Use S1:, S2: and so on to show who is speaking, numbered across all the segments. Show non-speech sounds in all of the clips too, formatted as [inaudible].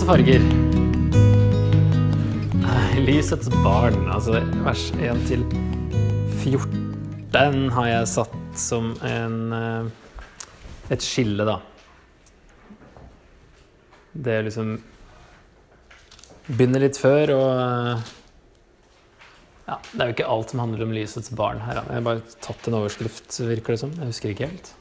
S1: masse farger. Lysets barn, altså vers 1 til 14 har jeg satt som en, eh, et skille, da. Det liksom begynner litt før, og eh, ja, Det er jo ikke alt som handler om lysets barn her. Jeg har bare tatt en overskrift, virker det som. Jeg husker ikke helt.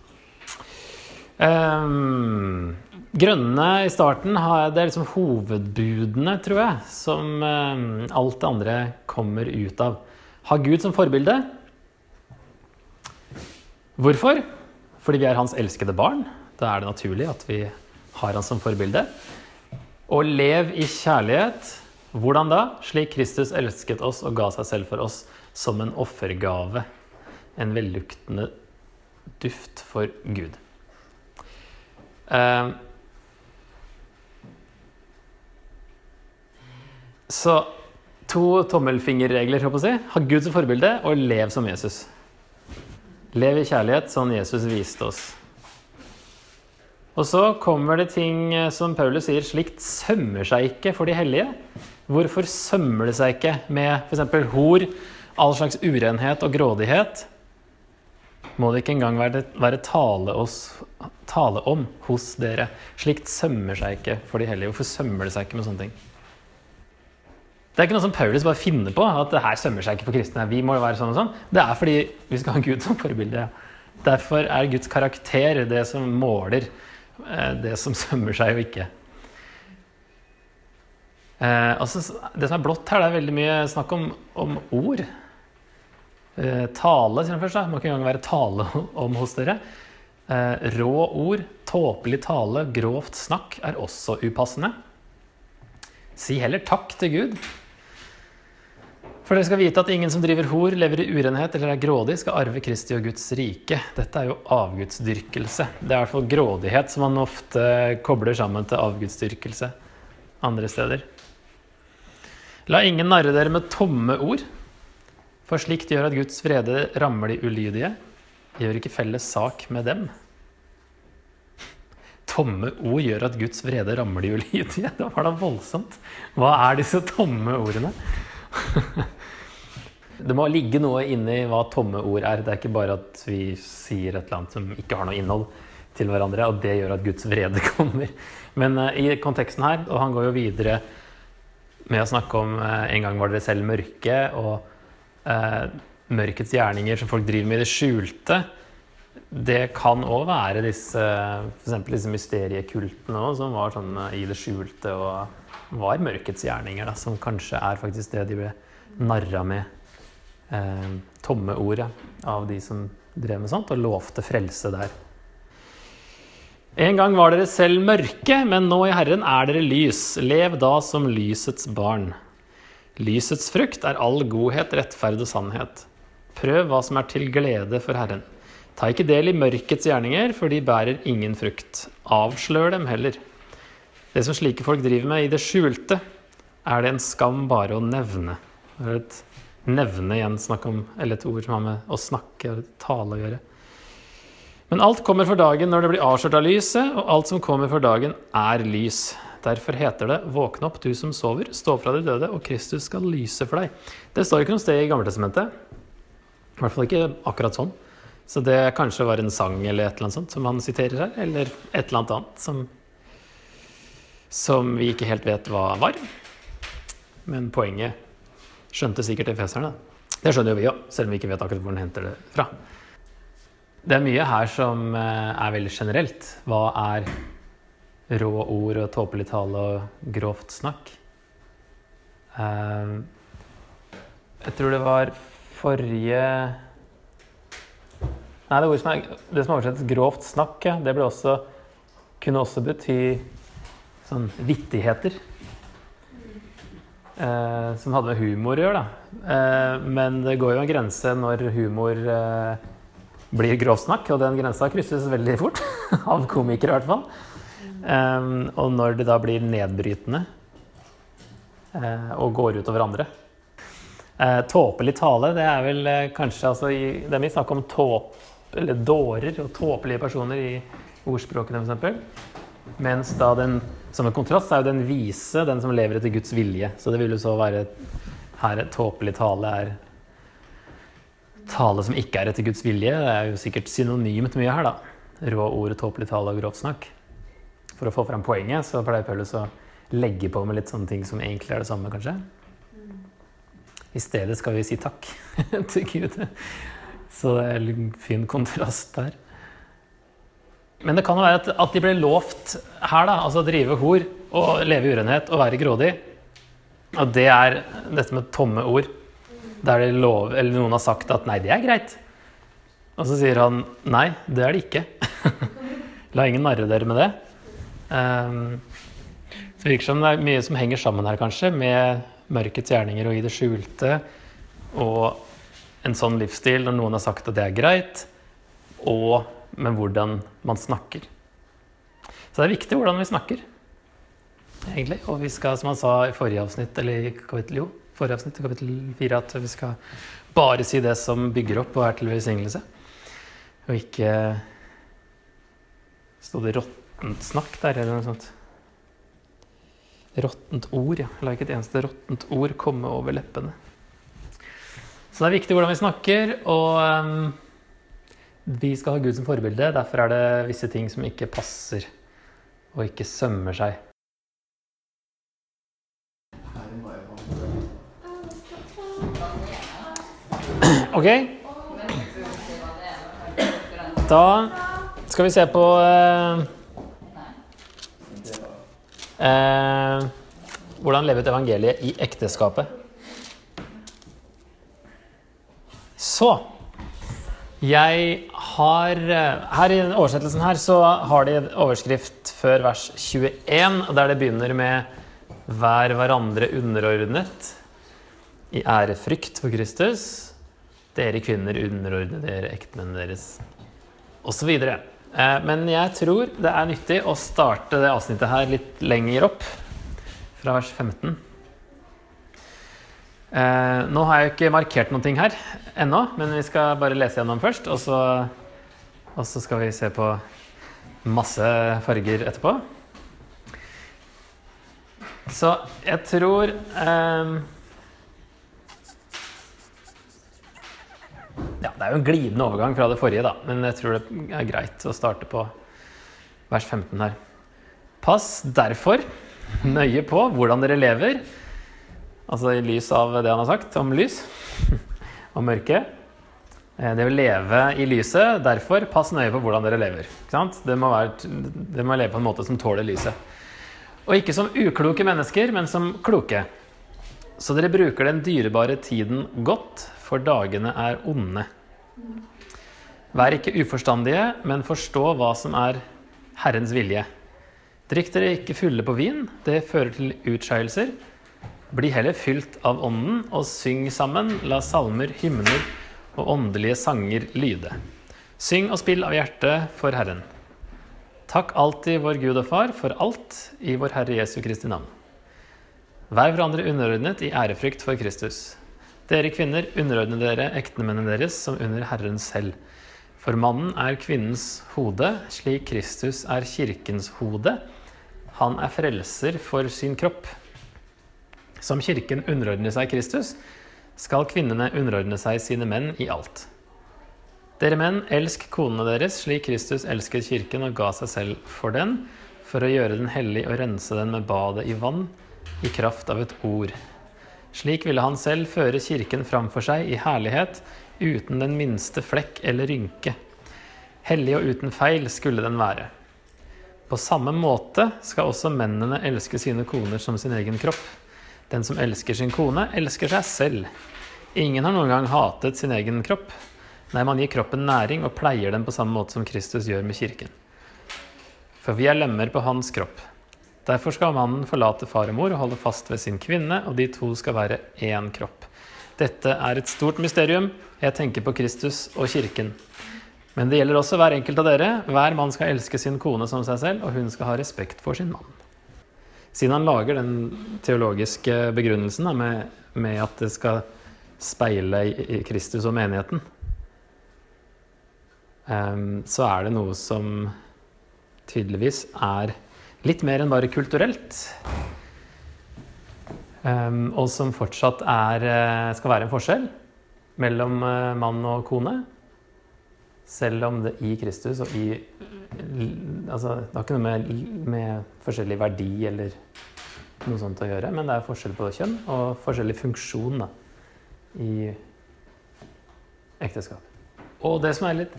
S1: Um, grønne i starten har, det er liksom hovedbudene, tror jeg, som um, alt det andre kommer ut av. Ha Gud som forbilde. Hvorfor? Fordi vi er hans elskede barn. Da er det naturlig at vi har han som forbilde. Og lev i kjærlighet. Hvordan da? Slik Kristus elsket oss og ga seg selv for oss som en offergave. En velluktende duft for Gud. Uh, så to tommelfingerregler, håper jeg å si. Ha Gud som forbilde, og lev som Jesus. Lev i kjærlighet, sånn Jesus viste oss. Og så kommer det ting eh, som Paulus sier, slikt sømmer seg ikke for de hellige. Hvorfor sømmer det seg ikke med f.eks. hor, all slags urenhet og grådighet? Må det ikke engang være, være tale oss tale om hos dere. Slikt sømmer seg ikke for de hellige. Hvorfor sømmer det seg ikke med sånne ting? Det er ikke noe som Paulus bare finner på, at det her sømmer seg ikke for kristne. Vi må være sånn og sånn. Det er fordi vi skal ha Gud som forbilde. Derfor er Guds karakter det som måler eh, det som sømmer seg og ikke. Altså, det som er blått her, det er veldig mye snakk om, om ord. Eh, tale, sier han først. Da. Det må ikke engang være tale [laughs] om hos dere. Eh, rå ord, tåpelig tale, grovt snakk er også upassende. Si heller takk til Gud. For dere skal vite at ingen som driver hor, lever i urenhet eller er grådig, skal arve Kristi og Guds rike. Dette er jo avgudsdyrkelse. Det er i hvert fall grådighet som man ofte kobler sammen til avgudsdyrkelse andre steder. La ingen narre dere med tomme ord, for slikt gjør at Guds vrede rammer de ulydige gjør ikke felles sak med dem. Tomme ord gjør at Guds vrede rammer de ulydige. [laughs] Det var da voldsomt. Hva er disse tomme ordene? [laughs] Det må ligge noe inni hva tomme ord er. Det er ikke bare at vi sier et eller annet som ikke har noe innhold til hverandre, og det gjør at Guds vrede [laughs] kommer. Men uh, i konteksten her, og han går jo videre med å snakke om uh, en gang var dere selv mørke, og uh, mørkets gjerninger som folk driver med i det skjulte, det kan òg være disse, for disse mysteriekultene som var sånn i det skjulte og var mørkets gjerninger, da, som kanskje er faktisk det de ble narra med. Eh, tomme ordet av de som drev med sånt, og lovte frelse der. En gang var dere selv mørke, men nå i Herren er dere lys. Lev da som lysets barn. Lysets frukt er all godhet, rettferd og sannhet. Prøv hva som er til glede for Herren. Ta ikke del i mørkets gjerninger, for de bærer ingen frukt. Avslør dem heller. Det som slike folk driver med i det skjulte, er det en skam bare å nevne. Et nevne igjen snakk om, eller et ord som har med å snakke og tale å gjøre. Men alt kommer for dagen når det blir avslørt av lyset, og alt som kommer for dagen, er lys. Derfor heter det 'Våkne opp, du som sover, stå fra de døde, og Kristus skal lyse for deg'. Det står ikke noe sted i Gammeltestamentet. I hvert fall ikke akkurat sånn. Så det kanskje var en sang eller et eller annet sånt som han siterer her, eller et eller annet annet som, som vi ikke helt vet hva var. Men poenget skjønte sikkert efeserne. Det skjønner jo vi òg, selv om vi ikke vet akkurat hvor den henter det fra. Det er mye her som eh, er veldig generelt. Hva er rå ord og tåpelig tale og grovt snakk? Eh, jeg tror det var forrige Nei, det, som er, det som oversettes grovt snakk, det også, kunne også bety sånn vittigheter. Eh, som hadde med humor å gjøre, da. Eh, men det går jo en grense når humor eh, blir grovsnakk, og den grensa krysses veldig fort. [laughs] av komikere, i hvert fall. Eh, og når det da blir nedbrytende eh, og går utover andre. Eh, tåpelig tale, det er vel kanskje altså, i, Det er mye snakk om tåp, eller dårer og tåpelige personer i ordspråkene, f.eks. Mens da den som en kontrast er jo den vise, den som lever etter Guds vilje. Så det vil jo så være her tåpelig tale er tale som ikke er etter Guds vilje. Det er jo sikkert synonymt mye her, da. Rå ord, tåpelig tale og grovt snakk. For å få fram poenget så pleier Paulus å legge på med litt sånne ting som egentlig er det samme, kanskje. I stedet skal vi si takk [laughs] til Gud. Så det er en fin kontrast der. Men det kan jo være at, de ble lovt her, da, altså å drive hor og leve i urenhet og være grådig. Og det er dette med tomme ord. Der lov, noen har sagt at 'nei, det er greit'. Og så sier han 'nei, det er det ikke'. [laughs] La ingen narre dere med det. Um, det virker som det er mye som henger sammen her, kanskje, med mørkets gjerninger og i det skjulte. Og en sånn livsstil når noen har sagt at det er greit. Og med hvordan man snakker. Så det er viktig hvordan vi snakker, egentlig. Og vi skal, som han sa i forrige avsnitt, eller kapittel, jo, forrige avsnitt, kapittel fire, at vi skal bare si det som bygger opp og er til velsignelse. Og ikke Sto det råttent snakk der, eller noe sånt? Råttent ord, ja. La ikke et eneste råttent ord komme over leppene. Så det er viktig hvordan vi snakker, og um, vi skal ha Gud som forbilde, derfor er det visse ting som ikke passer og ikke sømmer seg. Ok. Da skal vi se på eh, eh, hvordan leve ut evangeliet i ekteskapet. Så jeg har eh, Her i oversettelsen her så har de overskrift før vers 21, der det begynner med 'Vær hverandre underordnet' i ærefrykt for Kristus. Dere kvinner underordne dere ektemennene deres, osv. Eh, men jeg tror det er nyttig å starte det avsnittet her litt lenger opp, fra vers 15. Eh, nå har jeg jo ikke markert noen ting her ennå, men vi skal bare lese gjennom først. Og så, og så skal vi se på masse farger etterpå. Så jeg tror eh, Ja, det er jo en glidende overgang fra det forrige, da, men jeg tror det er greit å starte på vers 15 her. Pass derfor nøye på hvordan dere lever Altså i lys av det han har sagt om lys [laughs] og mørke. Eh, det å leve i lyset, derfor pass nøye på hvordan dere lever. Det må, være, det må leve på en måte som tåler lyset. Og ikke som ukloke mennesker, men som kloke. Så dere bruker den dyrebare tiden godt, for dagene er onde. Vær ikke uforstandige, men forstå hva som er Herrens vilje. Drikk dere ikke fulle på vin, det fører til utskeielser. Bli heller fylt av Ånden og syng sammen, la salmer, hymner og åndelige sanger lyde. Syng og spill av hjertet for Herren. Takk alltid vår Gud og Far for alt i vår Herre Jesu Kristi navn. Vær hverandre underordnet i ærefrykt for Kristus. Dere kvinner, underordne dere ektemennene deres som under Herren selv. For mannen er kvinnens hode, slik Kristus er kirkens hode. Han er frelser for sin kropp. Som Kirken underordner seg Kristus, skal kvinnene underordne seg sine menn i alt. Dere menn, elsk konene deres slik Kristus elsket kirken og ga seg selv for den, for å gjøre den hellig og rense den med badet i vann, i kraft av et ord. Slik ville han selv føre kirken framfor seg i herlighet, uten den minste flekk eller rynke. Hellig og uten feil skulle den være. På samme måte skal også mennene elske sine koner som sin egen kropp. Den som elsker sin kone, elsker seg selv. Ingen har noen gang hatet sin egen kropp. Nei, man gir kroppen næring og pleier den på samme måte som Kristus gjør med kirken. For vi er lemmer på hans kropp. Derfor skal mannen forlate far og mor og holde fast ved sin kvinne, og de to skal være én kropp. Dette er et stort mysterium. Jeg tenker på Kristus og kirken. Men det gjelder også hver enkelt av dere. Hver mann skal elske sin kone som seg selv, og hun skal ha respekt for sin mann. Siden han lager den teologiske begrunnelsen da, med, med, at det skal speile i Kristus og menigheten, um, så er det noe som tydeligvis er litt mer enn bare kulturelt. Um, og som fortsatt er, eh, skal være en forskjell mellom uh, mann og kone. Selv om det i Kristus og i altså, Det har ikke noe med, med forskjellig verdi eller noe sånt å gjøre, men det er forskjell på kjønn og forskjellig funksjon da, i ekteskap. Og det som er litt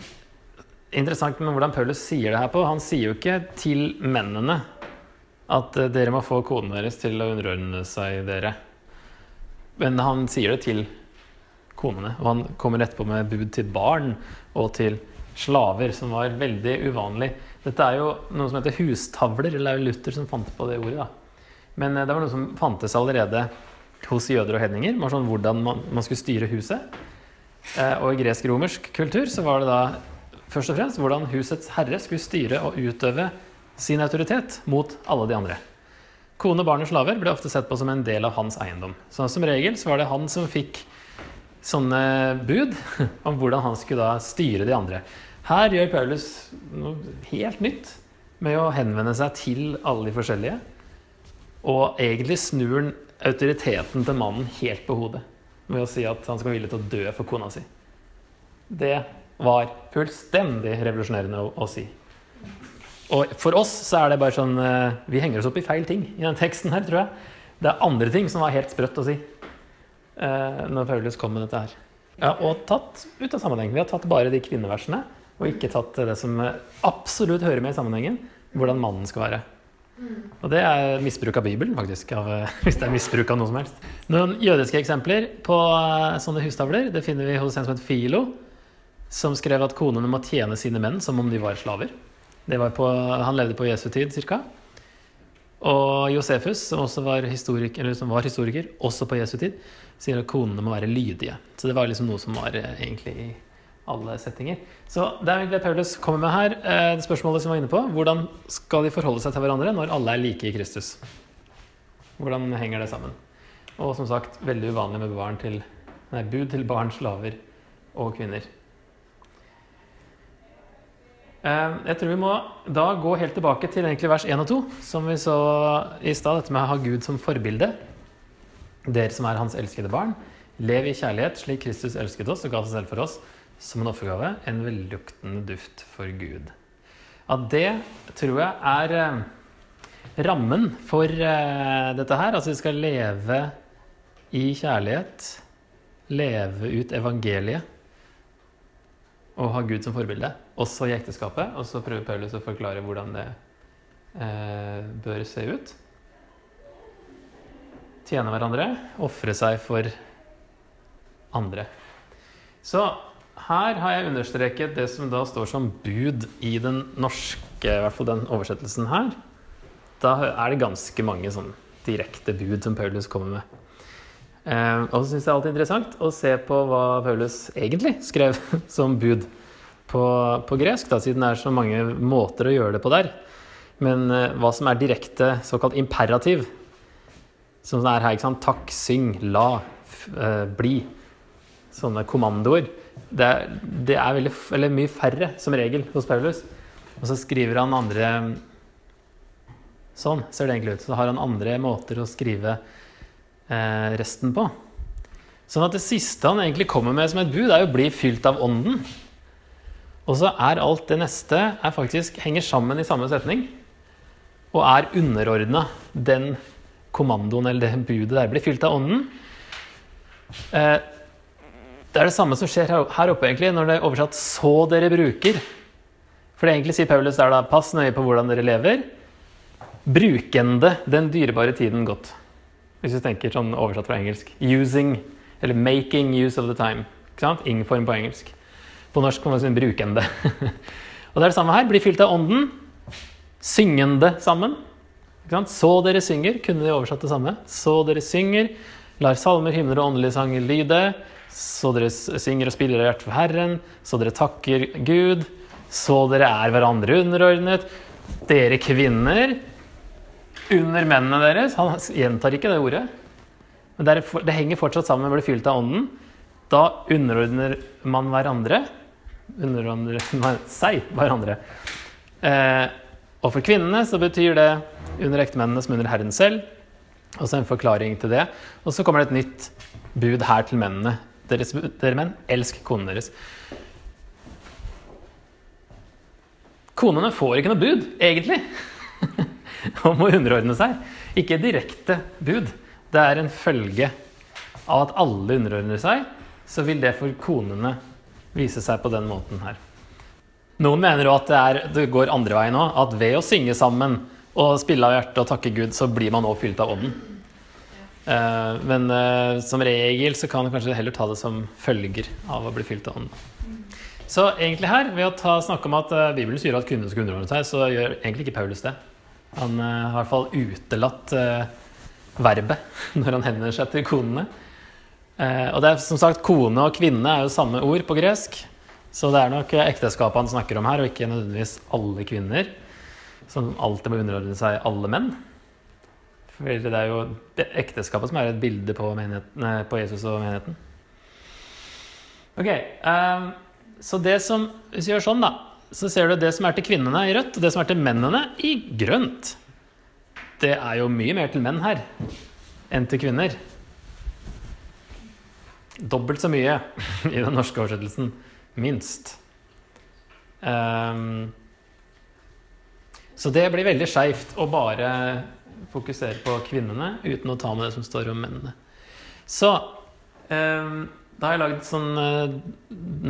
S1: interessant med hvordan Paulus sier det her på Han sier jo ikke til mennene at eh, dere må få koden deres til å underordne seg dere. Men han sier det til konene. Og han kommer etterpå med bud til barn og til slaver, som var veldig uvanlig. Dette er jo noe som heter hustavler, eller det er jo Luther som fant på det ordet. da. Men eh, det var noe som fantes allerede hos jøder og hedninger. Var sånn hvordan man, man skulle styre huset. Eh, og i gresk-romersk kultur så var det da først og fremst hvordan husets herre skulle styre og utøve sin autoritet mot alle de andre. Kone, barn og slaver ble ofte sett på som en del av hans eiendom. Så som regel så var det han som fikk sånne bud [laughs] om hvordan han skulle da styre de andre. Her gjør Paulus noe helt nytt med å henvende seg til alle de forskjellige. Og egentlig snur han autoriteten til mannen helt på hodet med å si at han skal være villig til å dø for kona si. Det var fullstendig revolusjonerende å, å si. Og for oss så er det bare sånn eh, Vi henger oss opp i feil ting i den teksten her, tror jeg. Det er andre ting som var helt sprøtt å si når Paulus kom med dette her. Ja, og tatt ut av sammenheng. Vi har tatt bare de kvinneversene, og ikke tatt det som absolutt hører med i sammenhengen, hvordan mannen skal være. Og det er misbruk av Bibelen, faktisk. Av, [laughs] hvis det er misbruk av noe som helst. Noen jødiske eksempler på eh, sånne hustavler det finner vi hos en som heter Filo, som skrev at konene må tjene sine menn som om de var slaver. På, han levde på Jesu tid ca. Og Josefus, som, også var historiker, var historiker, også på Jesu tid, sier at konene må være lydige. Så det var liksom noe som var eh, egentlig i alle settinger. Så det er egentlig det Paulus kommer med her. Eh, det spørsmålet som var inne på, Hvordan skal de forholde seg til hverandre når alle er like i Kristus? Hvordan henger det sammen? Og som sagt, veldig uvanlig med barn til, nei, bud til barn, slaver og kvinner. Eh, jeg tror vi må da gå helt tilbake til egentlig vers 1 og 2, som vi så i stad, dette med å ha Gud som forbilde. Dere som er hans elskede barn, lev i kjærlighet slik Kristus elsket oss og ga seg selv for oss som en offergave, en velluktende duft for Gud. At det tror jeg er eh, rammen for eh, dette her. Altså vi skal leve i kjærlighet, leve ut evangeliet og ha Gud som forbilde, også i ekteskapet. Og så prøver Paulus å forklare hvordan det eh, bør se ut. Tjene hverandre, ofre seg for andre. Så her har jeg understreket det som da står som bud i den norske, i hvert fall den oversettelsen her. Da er det ganske mange sånn direkte bud som Paulus kommer med. Eh, og så syns jeg det er alltid interessant å se på hva Paulus egentlig skrev [laughs] som bud på, på gresk, da, siden det er så mange måter å gjøre det på der. Men eh, hva som er direkte såkalt imperativ, som er her, ikke sant? takk, syng, la, eh, bli. Sånne kommandoer. Det er, det er veldig, eller mye færre, som regel, hos Paulus. Og så skriver han andre Sånn ser det egentlig ut. Så har han andre måter å skrive resten på. Sånn at det siste han egentlig kommer med som et bud, er å bli fylt av Ånden. Og så er alt det neste er faktisk henger sammen i samme setning og er underordna den kommandoen eller det budet der. Blir fylt av Ånden. Eh, det er det samme som skjer her oppe egentlig når det er oversatt 'så dere bruker'. For det egentlig sier Paulus der da 'pass nøye på hvordan dere lever'. Brukende den dyrebare tiden godt. Hvis du tenker sånn oversatt fra engelsk. Using, eller making use of the time. Ikke sant? Ing-form på engelsk. På norsk kan man si brukende. [laughs] og det er det samme her. Blir fylt av ånden. Syngende sammen. Så dere synger, kunne de oversatt det samme. Så dere synger, lar salmer, hymner og åndelige sanger lyde. Så dere synger og spiller av hjertet for Herren. Så dere takker Gud. Så dere er hverandre underordnet. Dere kvinner under mennene deres. Han gjentar ikke det ordet. Men det, henger fortsatt sammen med å bli fylt av ånden. Da underordner man hverandre underordner man seg hverandre. Eh, Og for kvinnene så betyr det under ektemennene som under Herren selv. Og så en forklaring til det. Og så kommer det et nytt bud her til mennene. Deres, dere menn, elsk konene deres. Konene får ikke noe bud, egentlig, [laughs] om å underordne seg. Ikke direkte bud. Det er en følge av at alle underordner seg, så vil det for konene vise seg på den måten her. Noen mener òg at det, er, det, går andre veien òg. At ved å synge sammen og spille av hjertet og takke Gud, så blir man òg fylt av ånden. Uh, men uh, som regel så kan du kanskje heller ta det som følger av å bli fylt av ånden. Så egentlig her, ved å ta, snakke om at uh, Bibelen sier at kvinnene skal underordne seg, så gjør egentlig ikke Paulus det. Han har i hvert fall utelatt verbet [laughs] når han henvender seg til konene. og det er som sagt, kone og kvinne er jo samme ord på gresk. Så det er nok ekteskapet han snakker om her, og ikke nødvendigvis alle kvinner. Som alltid må underordne seg alle menn. For det er jo ekteskapet som er et bilde på, på Jesus og menigheten. Ok, um, Så det som Hvis vi gjør sånn, da, så ser du det som er til kvinnene i rødt, og det som er til mennene i grønt. Det er jo mye mer til menn her enn til kvinner. Dobbelt så mye [laughs] i den norske oversettelsen minst. Um, så det blir veldig skeivt å bare fokusere på kvinnene uten å ta med det som står om mennene. Så um, da har jeg lagd sånn uh,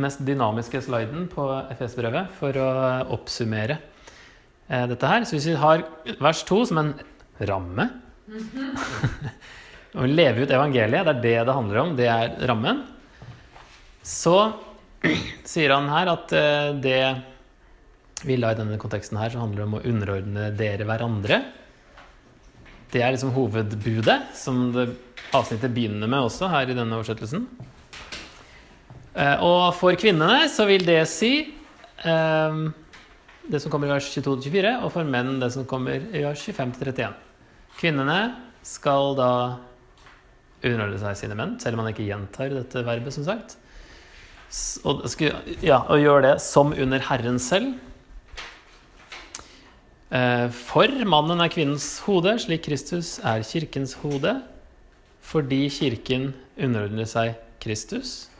S1: mest dynamiske sliden på FS-brevet for å oppsummere uh, dette her. Så hvis vi har vers 2 som en ramme [laughs] Å leve ut evangeliet, det er det det handler om. Det er rammen. Så [clears throat] sier han her at eh, det vi la i denne konteksten her, så handler det om å underordne dere hverandre. Det er liksom hovedbudet, som det avsnittet begynner med også her i denne oversettelsen. Eh, og for kvinnene så vil det si um, det som kommer i vers 22-24, og for menn det som kommer i vers 25-31. Kvinnene skal da underordne seg sine menn, selv om man ikke gjentar dette verbet, som sagt og, ja, og gjør det som under Herren selv. Eh, for mannen er kvinnens hode, slik Kristus er kirkens hode, fordi kirken underordner seg Kristus.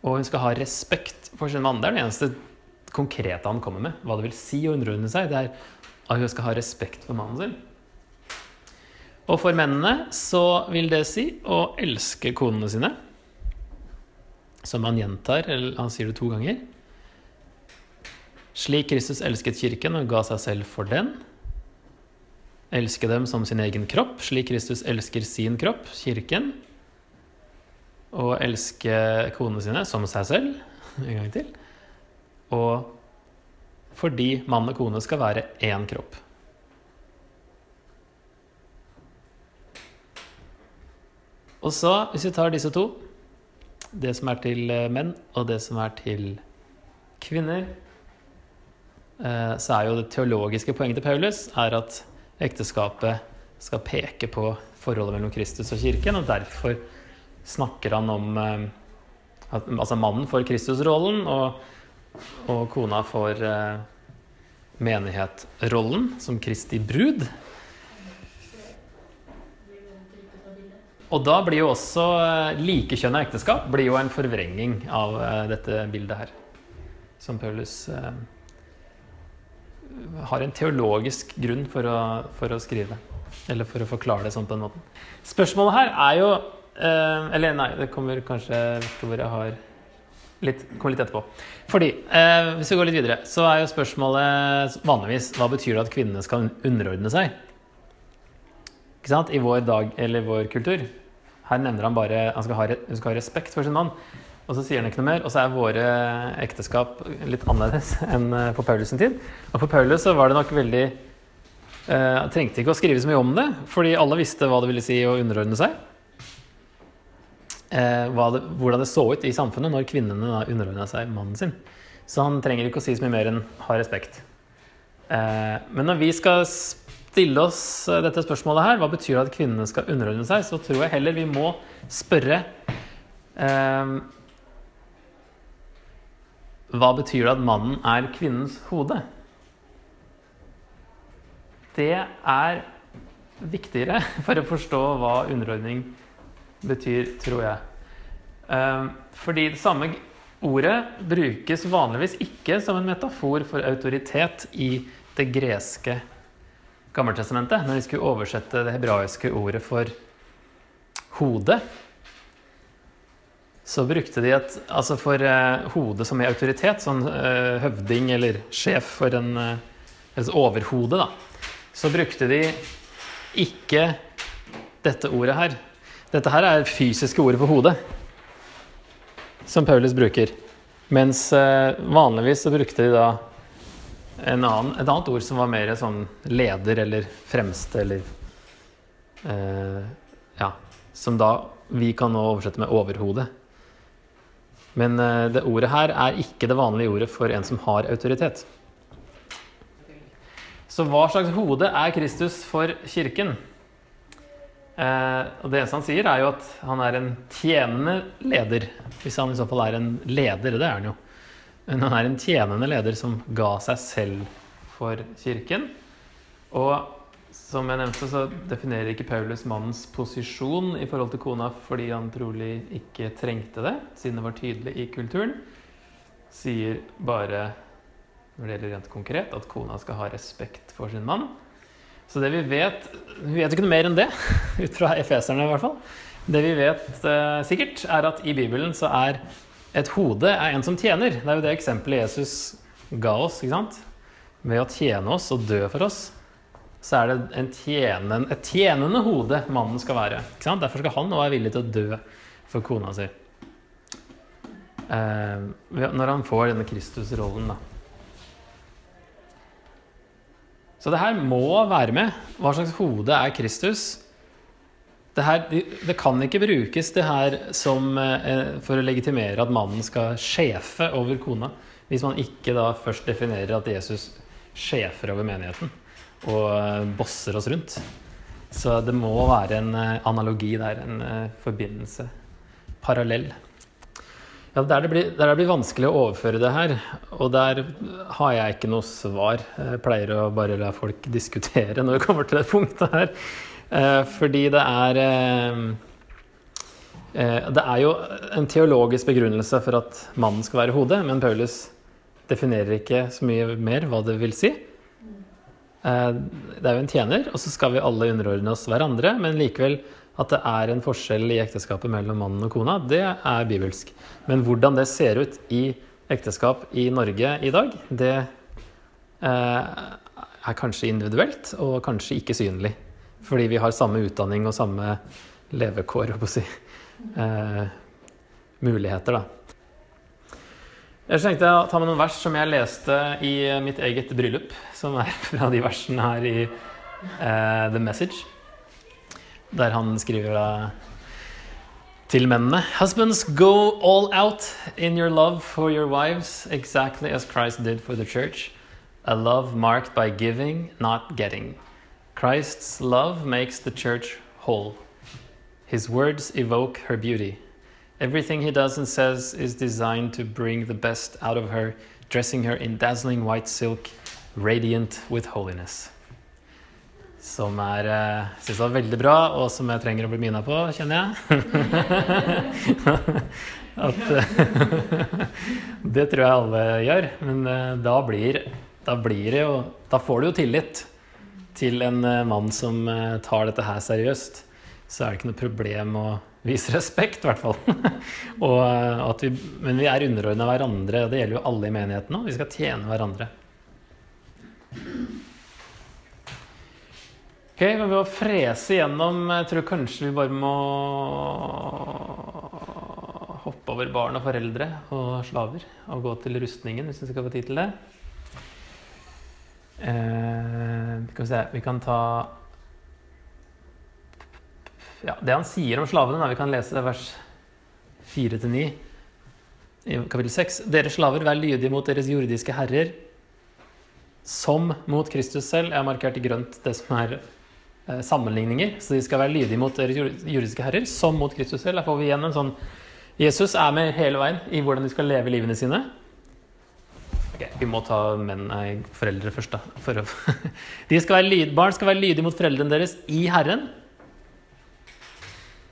S1: Og hun skal ha respekt for sin mann. Det er det eneste konkrete han kommer med. Hva det vil si å underordne seg. Det er at hun skal ha respekt for mannen sin. Og for mennene så vil det si å elske konene sine som han gjentar, eller han sier det to ganger. Slik Kristus elsket kirken og ga seg selv for den. Elske dem som sin egen kropp, slik Kristus elsker sin kropp, kirken. Og elske konene sine som seg selv, [laughs] en gang til. Og fordi mann og kone skal være én kropp. Og så, hvis vi tar disse to det som er til eh, menn, og det som er til kvinner, eh, så er jo det teologiske poenget til Paulus er at ekteskapet skal peke på forholdet mellom Kristus og kirken, og derfor snakker han om eh, at altså mannen får Kristusrollen, og, og kona får menighetrollen som Kristi brud. Og da blir jo også eh, likekjønna ekteskap blir jo en forvrengning av eh, dette bildet her. Som Paulus eh, har en teologisk grunn for å, for å, skrive. Eller for å forklare det sånn på den måten. Spørsmålet her er jo eh, Eller nei, det kommer kanskje hvor jeg har litt, kommer litt etterpå. Fordi, uh, hvis vi går litt videre, så er jo spørsmålet vanligvis hva betyr det at kvinnene skal underordne seg? Ikke sant? I vår dag eller vår kultur. Her nevner han bare han skal ha, skal ha respekt for sin mann. Og så sier han ikke noe mer. Og så er våre ekteskap litt annerledes [laughs] enn eh, på Paulus sin tid. Og for Paulus så var det nok veldig uh, Trengte ikke å skrive så mye om det, fordi alle visste hva det ville si å underordne seg. Eh, det, hvordan det så ut i samfunnet når kvinnene da underordna seg mannen sin. Så han trenger ikke å si så mye mer enn 'ha respekt'. Eh, men når vi skal stille oss eh, dette spørsmålet her, hva betyr det at kvinnene skal underordne seg, så tror jeg heller vi må spørre Hva betyr det at mannen er kvinnens hode? det er viktigere [laughs] for å forstå hva underordning betyr, tror jeg. Ehm, fordi det samme ordet brukes vanligvis ikke som en metafor for autoritet i det greske Gammeltestamentet, når de skulle oversette det hebraiske ordet for hode. Så brukte de et Altså for eh, hodet som i autoritet, sånn eh, høvding eller sjef for en eh, Altså overhode, da. Så brukte de ikke dette ordet her. Dette her er fysiske ordet for hodet, som Paulus bruker. Mens eh, vanligvis så brukte de da annen, et annet ord som var mer sånn leder eller fremste eller eh, Ja. Som da vi kan nå oversette med overhode. Men eh, det ordet her er ikke det vanlige ordet for en som har autoritet. Så hva slags hode er Kristus for kirken? Eh, og Det eneste han sier, er jo at han er en tjenende leder. Hvis han i så fall er en leder, det er han jo. Men han er en tjenende leder som ga seg selv for kirken. Og som jeg nevnte, så definerer ikke Paulus mannens posisjon i forhold til kona fordi han trolig ikke trengte det, siden det var tydelig i kulturen. Sier bare når det gjelder rent konkret, at kona skal ha respekt for sin mann. Så det vi vet Vi vet ikke noe mer enn det, [laughs] ut fra efeserne i hvert fall. Det vi vet eh, sikkert, er at i Bibelen så er et hode er en som tjener. Det er jo det eksempelet Jesus ga oss. ikke sant? Ved å tjene oss og dø for oss, så er det tjenen, et tjenende hode mannen skal være. ikke sant? Derfor skal han nå være villig til å dø for kona si. Eh, når han får denne Kristus-rollen, da. Så det her må være med. Hva slags hode er Kristus? Det, her, det kan ikke brukes det her som, eh, for å legitimere at mannen skal sjefe over kona, hvis man ikke da først definerer at Jesus sjefer over menigheten og eh, bosser oss rundt. Så det må være en eh, analogi der, en forbindelse. Parallell. Ja, der det, blir, der det blir vanskelig å overføre det her, og der har jeg ikke noe svar. Jeg pleier å bare la folk [laughs] diskutere når vi kommer til det punktet her. Eh, fordi det er eh, eh, Det er jo en teologisk begrunnelse for at mannen skal være hodet, men Paulus definerer ikke så mye mer hva det vil si. Det er jo en tjener, og så skal vi alle underordne oss hverandre, men likevel at det er en forskjell i ekteskapet mellom mannen og kona, det er bibelsk. Men hvordan det ser ut i ekteskap i Norge i dag, det eh, er kanskje individuelt og kanskje ikke synlig. Fordi vi har samme utdanning og samme levekår, å si. Eh, muligheter, da. Jeg tenkte å ta med noen vers som jeg leste i mitt eget bryllup, som er [laughs] fra de versene her i eh, The Message. Der han skriver til mennene Husbands, go all out in your love for your wives, exactly as Christ did for the church. A love marked by giving, not getting. Christ's love makes the church whole. His words evoke her beauty. Everything he does and says is designed to bring the best out of her, dressing her in dazzling white silk, radiant with holiness. Som jeg uh, synes var veldig bra, og som jeg trenger å bli mina på, kjenner jeg. [laughs] At uh, [laughs] Det tror jeg alle gjør. Men uh, da, blir, da, blir, det jo Da får du jo tillit til en mann som tar dette her seriøst. Så er det ikke noe problem å vise respekt, i hvert fall. [laughs] vi, men vi er underordna hverandre, og det gjelder jo alle i menigheten òg. Vi skal tjene hverandre. Ok, men Ved å frese gjennom Jeg tror kanskje vi bare må hoppe over barn og foreldre og slaver og gå til rustningen, hvis vi skal få tid til det. Eh, vi, kan vi kan ta ja, Det han sier om slavene, da, vi kan lese vers 4-9 i kapittel 6. Dere slaver, vær lydige mot deres jordiske herrer som mot Kristus selv. Jeg har markert i grønt det som er sammenligninger. Så de skal være lydige mot deres juridiske herrer, som mot Kristus selv. Der får vi igjen en sånn Jesus er med hele veien i hvordan de skal leve livene sine. Ok, Vi må ta menn, nei, foreldre først, da. For [laughs] de skal være lyd, barn skal være lydige mot foreldrene deres i Herren.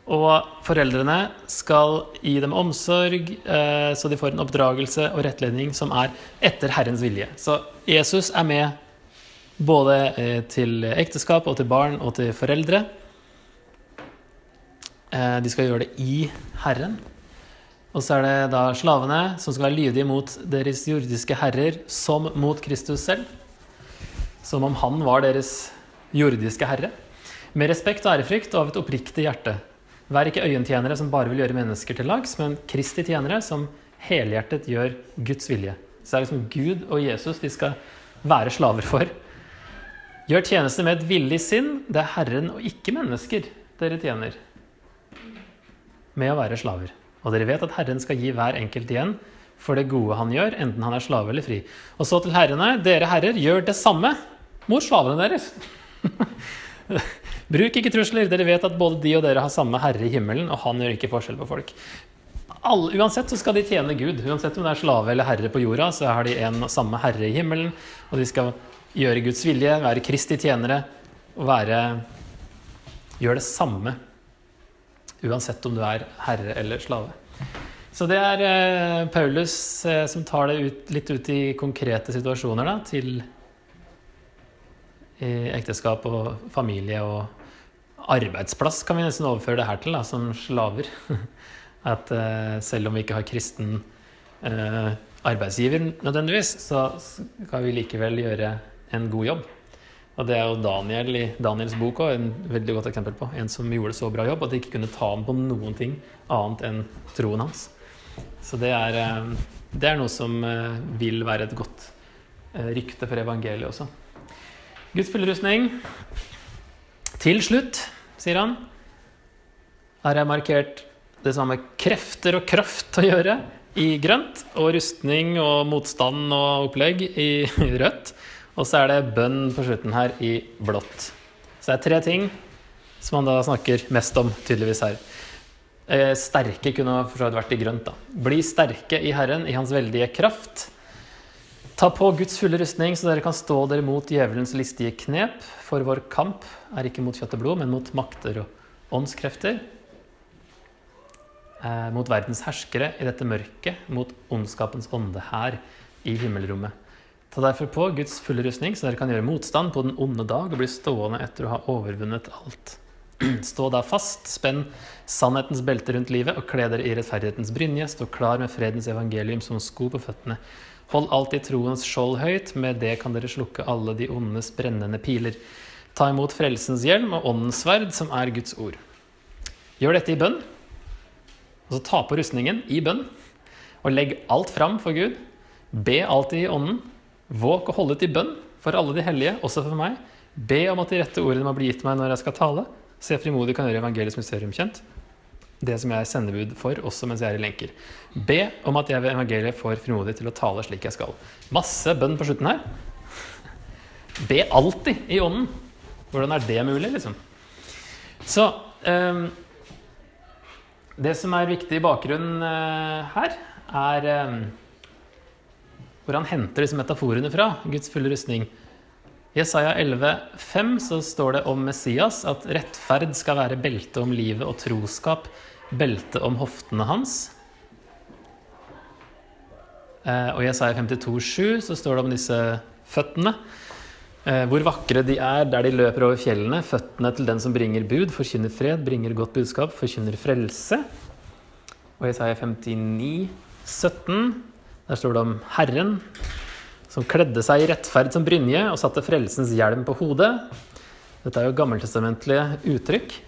S1: Og foreldrene skal gi dem omsorg, eh, så de får en oppdragelse og rettledning som er etter Herrens vilje. Så Jesus er med både eh, til ekteskap og til barn og til foreldre. Eh, de skal gjøre det i Herren. Og så er det da slavene som skal være lydige mot deres jordiske herrer som mot Kristus selv. Som om han var deres jordiske herre. Med respekt og ærefrykt og av et oppriktig hjerte. Vær ikke øyentjenere som bare vil gjøre mennesker til lags, men Kristi tjenere som helhjertet gjør Guds vilje. Så det er liksom Gud og Jesus de skal være slaver for. Gjør tjeneste med et villig sinn. Det er Herren og ikke mennesker dere tjener. Med å være slaver. Og dere vet at Herren skal gi hver enkelt igjen for det gode han gjør, enten han er slave eller fri. Og så til herrene. Dere herrer, gjør det samme mot slavene deres. [laughs] Bruk ikke trusler, dere vet at både de og dere har samme herre i himmelen, og han gjør ikke forskjell på folk. All, uansett så skal de tjene Gud. Uansett om det er slave eller herre på jorda, så har de en samme herre i himmelen, og de skal gjøre Guds vilje, være Kristi tjenere og være Gjør det samme uansett om du er herre eller slave. Så det er eh, Paulus eh, som tar det ut, litt ut i konkrete situasjoner da, til ekteskap og familie og arbeidsplass kan vi nesten overføre det her til, da, som slaver. [laughs] At selv om vi ikke har kristen arbeidsgiver nødvendigvis, så skal vi likevel gjøre en god jobb. Og det er jo Daniel i Daniels bok også, en veldig godt eksempel på. En som gjorde så bra jobb at de ikke kunne ta ham på noen ting annet enn troen hans. Så det er, uh, det er noe som vil være et godt rykte for evangeliet også. Guds fullrustning. Til slutt sier han. Her er markert det samme krefter og kraft å gjøre i grønt, og rustning og motstand og opplegg i [laughs] rødt. Og så er det bønn på slutten her i blått. Så det er tre ting som han da snakker mest om, tydeligvis her. Eh, sterke kunne for så vidt vært i grønt. da. Bli sterke i Herren, i Hans veldige kraft. Ta på Guds fulle rustning, så dere kan stå dere mot djevelens listige knep. For vår kamp er ikke mot kjøtt og blod, men mot makter og åndskrefter. Eh, mot verdens herskere i dette mørket, mot ondskapens ånde her i himmelrommet. Ta derfor på Guds fulle rustning, så dere kan gjøre motstand på den onde dag og bli stående etter å ha overvunnet alt. [clears throat] Stå da fast, spenn sannhetens belte rundt livet og kle dere i rettferdighetens brynje. Stå klar med fredens evangelium som sko på føttene. Hold alltid troens skjold høyt, med det kan dere slukke alle de ondes brennende piler. Ta imot frelsens hjelm og åndens sverd, som er Guds ord. Gjør dette i bønn, og så ta på rustningen i bønn, og legg alt fram for Gud. Be alltid i ånden. Våg å holde til bønn for alle de hellige, også for meg. Be om at de rette ordene må bli gitt meg når jeg skal tale, så jeg frimodig kan gjøre evangeliets mysterium kjent det som jeg er sendebud for, også mens jeg er i lenker. Be om at jeg ved evangeliet får frimodig til å tale slik jeg skal. Masse bønn på slutten her. Be alltid i ånden. Hvordan er det mulig, liksom? Så um, Det som er viktig i bakgrunnen uh, her, er um, hvor han henter disse metaforene fra. Guds fulle rustning. I Jesaja 11,5 så står det om Messias at rettferd skal være belte om livet og troskap belte om hoftene hans. Eh, og i Jesaja 52,7 så står det om disse føttene. Eh, hvor vakre de er der de løper over fjellene. Føttene til den som bringer bud, forkynner fred, bringer godt budskap, forkynner frelse. Og i Jesaja 59, 17, der står det om Herren som kledde seg i rettferd som brynje og satte frelsens hjelm på hodet. Dette er jo gammeltestamentlige uttrykk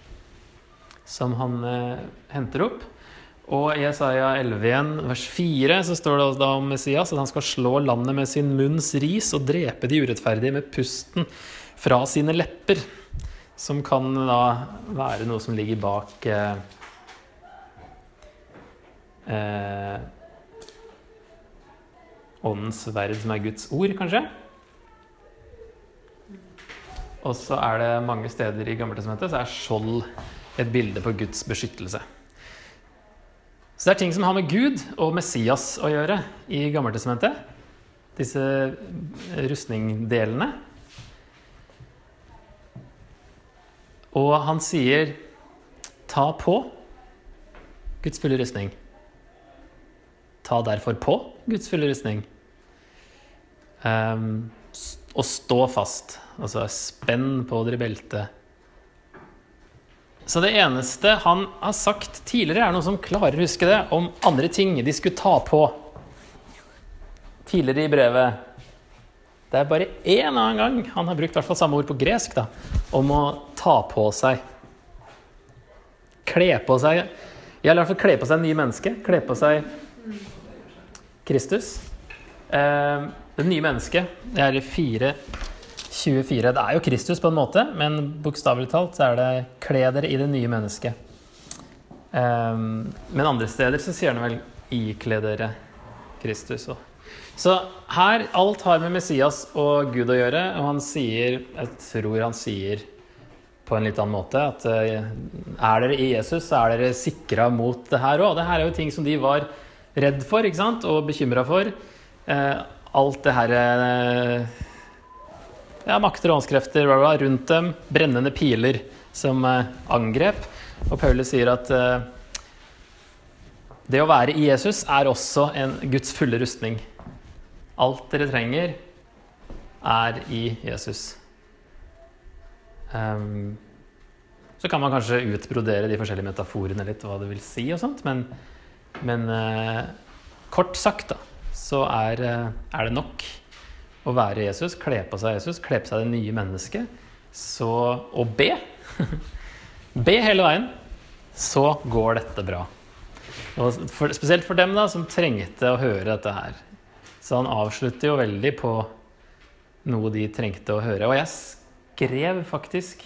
S1: som han eh, henter opp. Og i Jesaja 11 vers 4, så står det da om Messias at han skal slå landet med sin munns ris og drepe de urettferdige med pusten fra sine lepper. Som kan da være noe som ligger bak eh, eh, Åndens verd, som er Guds ord, kanskje. Og så er det mange steder i Gammeltestamentet så er skjold et bilde på Guds beskyttelse. Så det er ting som har med Gud og Messias å gjøre i Gammeltestamentet. disse rustningdelene. Og han sier ta på Guds fulle rustning. Ta derfor på Guds fulle rustning. Um, og stå fast. Altså spenn på dere beltet. Så det eneste han har sagt tidligere, er noe som klarer å huske det, om andre ting de skulle ta på tidligere i brevet. Det er bare én annen gang han har brukt hvert fall samme ord på gresk da, om å ta på seg. Kle på seg Jeg i hvert fall kle på seg en ny menneske. Kle på seg Kristus. Eh, det nye mennesket. Det er i 4.24. Det er jo Kristus på en måte, men bokstavelig talt så er det 'kle dere i det nye mennesket'. Um, men andre steder så sier han vel 'ikle dere Kristus'. Også. Så her alt har med Messias og Gud å gjøre, og han sier Jeg tror han sier på en litt annen måte at eh, er dere i Jesus, så er dere sikra mot det her òg. Det her er jo ting som de var redd for ikke sant? og bekymra for. Eh, alt det her eh, ja, makter og åndskrefter rundt dem. Brennende piler som angrep. Og Paulus sier at det å være i Jesus er også en Guds fulle rustning. Alt dere trenger, er i Jesus. Um, så kan man kanskje utbrodere de forskjellige metaforene litt, hva det vil si og sånt, men, men uh, kort sagt, da, så er, uh, er, det nok å være Jesus, kle på seg Jesus, kle på seg det nye mennesket, så, og be. [laughs] be hele veien, så går dette bra. For, spesielt for dem da, som trengte å høre dette her. Så han avslutter jo veldig på noe de trengte å høre. Og jeg skrev faktisk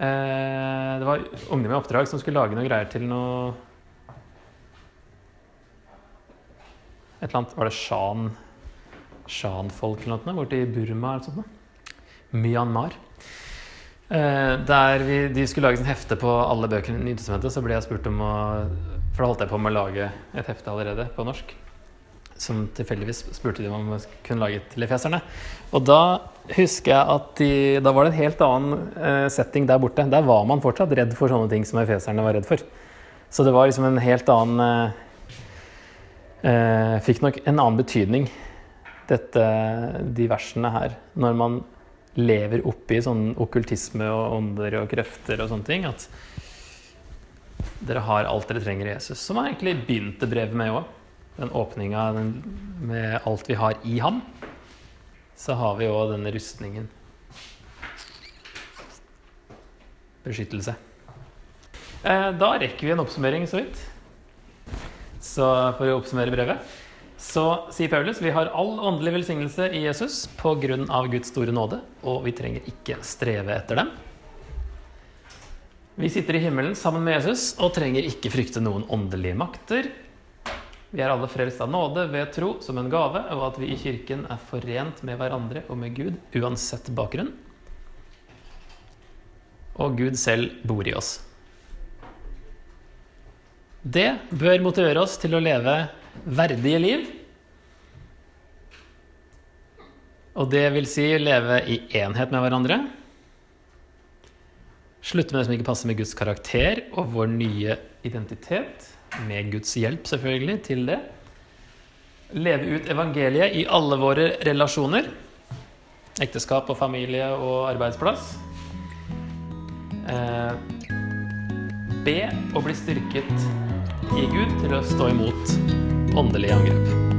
S1: eh, Det var Ungdom i oppdrag som skulle lage noe greier til noe Et eller annet Var det Shan Shan-folk eller noe borte i Burma eller noe sånt? Myanmar. Eh, der vi, de skulle lage et hefte på alle bøkene i Nytestamentet, så ble jeg spurt om å for da holdt jeg på med å lage et hefte allerede på norsk. Som tilfeldigvis spurte de om jeg kunne lage til efeserne. Og da husker jeg at de, da var det en helt annen uh, setting der borte. Der var man fortsatt redd for sånne ting som efeserne var redd for. Så det var liksom en helt annen uh, Fikk nok en annen betydning, dette, de versene her, når man lever oppi sånn okkultisme og ånder og krefter og sånne ting. at dere har alt dere trenger i Jesus. Som han egentlig begynte brevet med òg. Den åpninga med alt vi har i ham. Så har vi òg denne rustningen. Beskyttelse. Eh, da rekker vi en oppsummering så vidt. Så for å oppsummere brevet så sier Paulus vi har all åndelig velsignelse i Jesus pga. Guds store nåde, og vi trenger ikke streve etter dem. Vi sitter i himmelen sammen med Jesus og trenger ikke frykte noen åndelige makter. Vi er alle frelst av nåde ved tro som en gave, og at vi i kirken er forent med hverandre og med Gud uansett bakgrunn. Og Gud selv bor i oss. Det bør motivere oss til å leve verdige liv. Og det vil si leve i enhet med hverandre Slutte med det som ikke passer med Guds karakter og vår nye identitet. Med Guds hjelp, selvfølgelig, til det. Leve ut evangeliet i alle våre relasjoner. Ekteskap og familie og arbeidsplass. Eh, be og bli styrket i Gud til å stå imot åndelige angrep.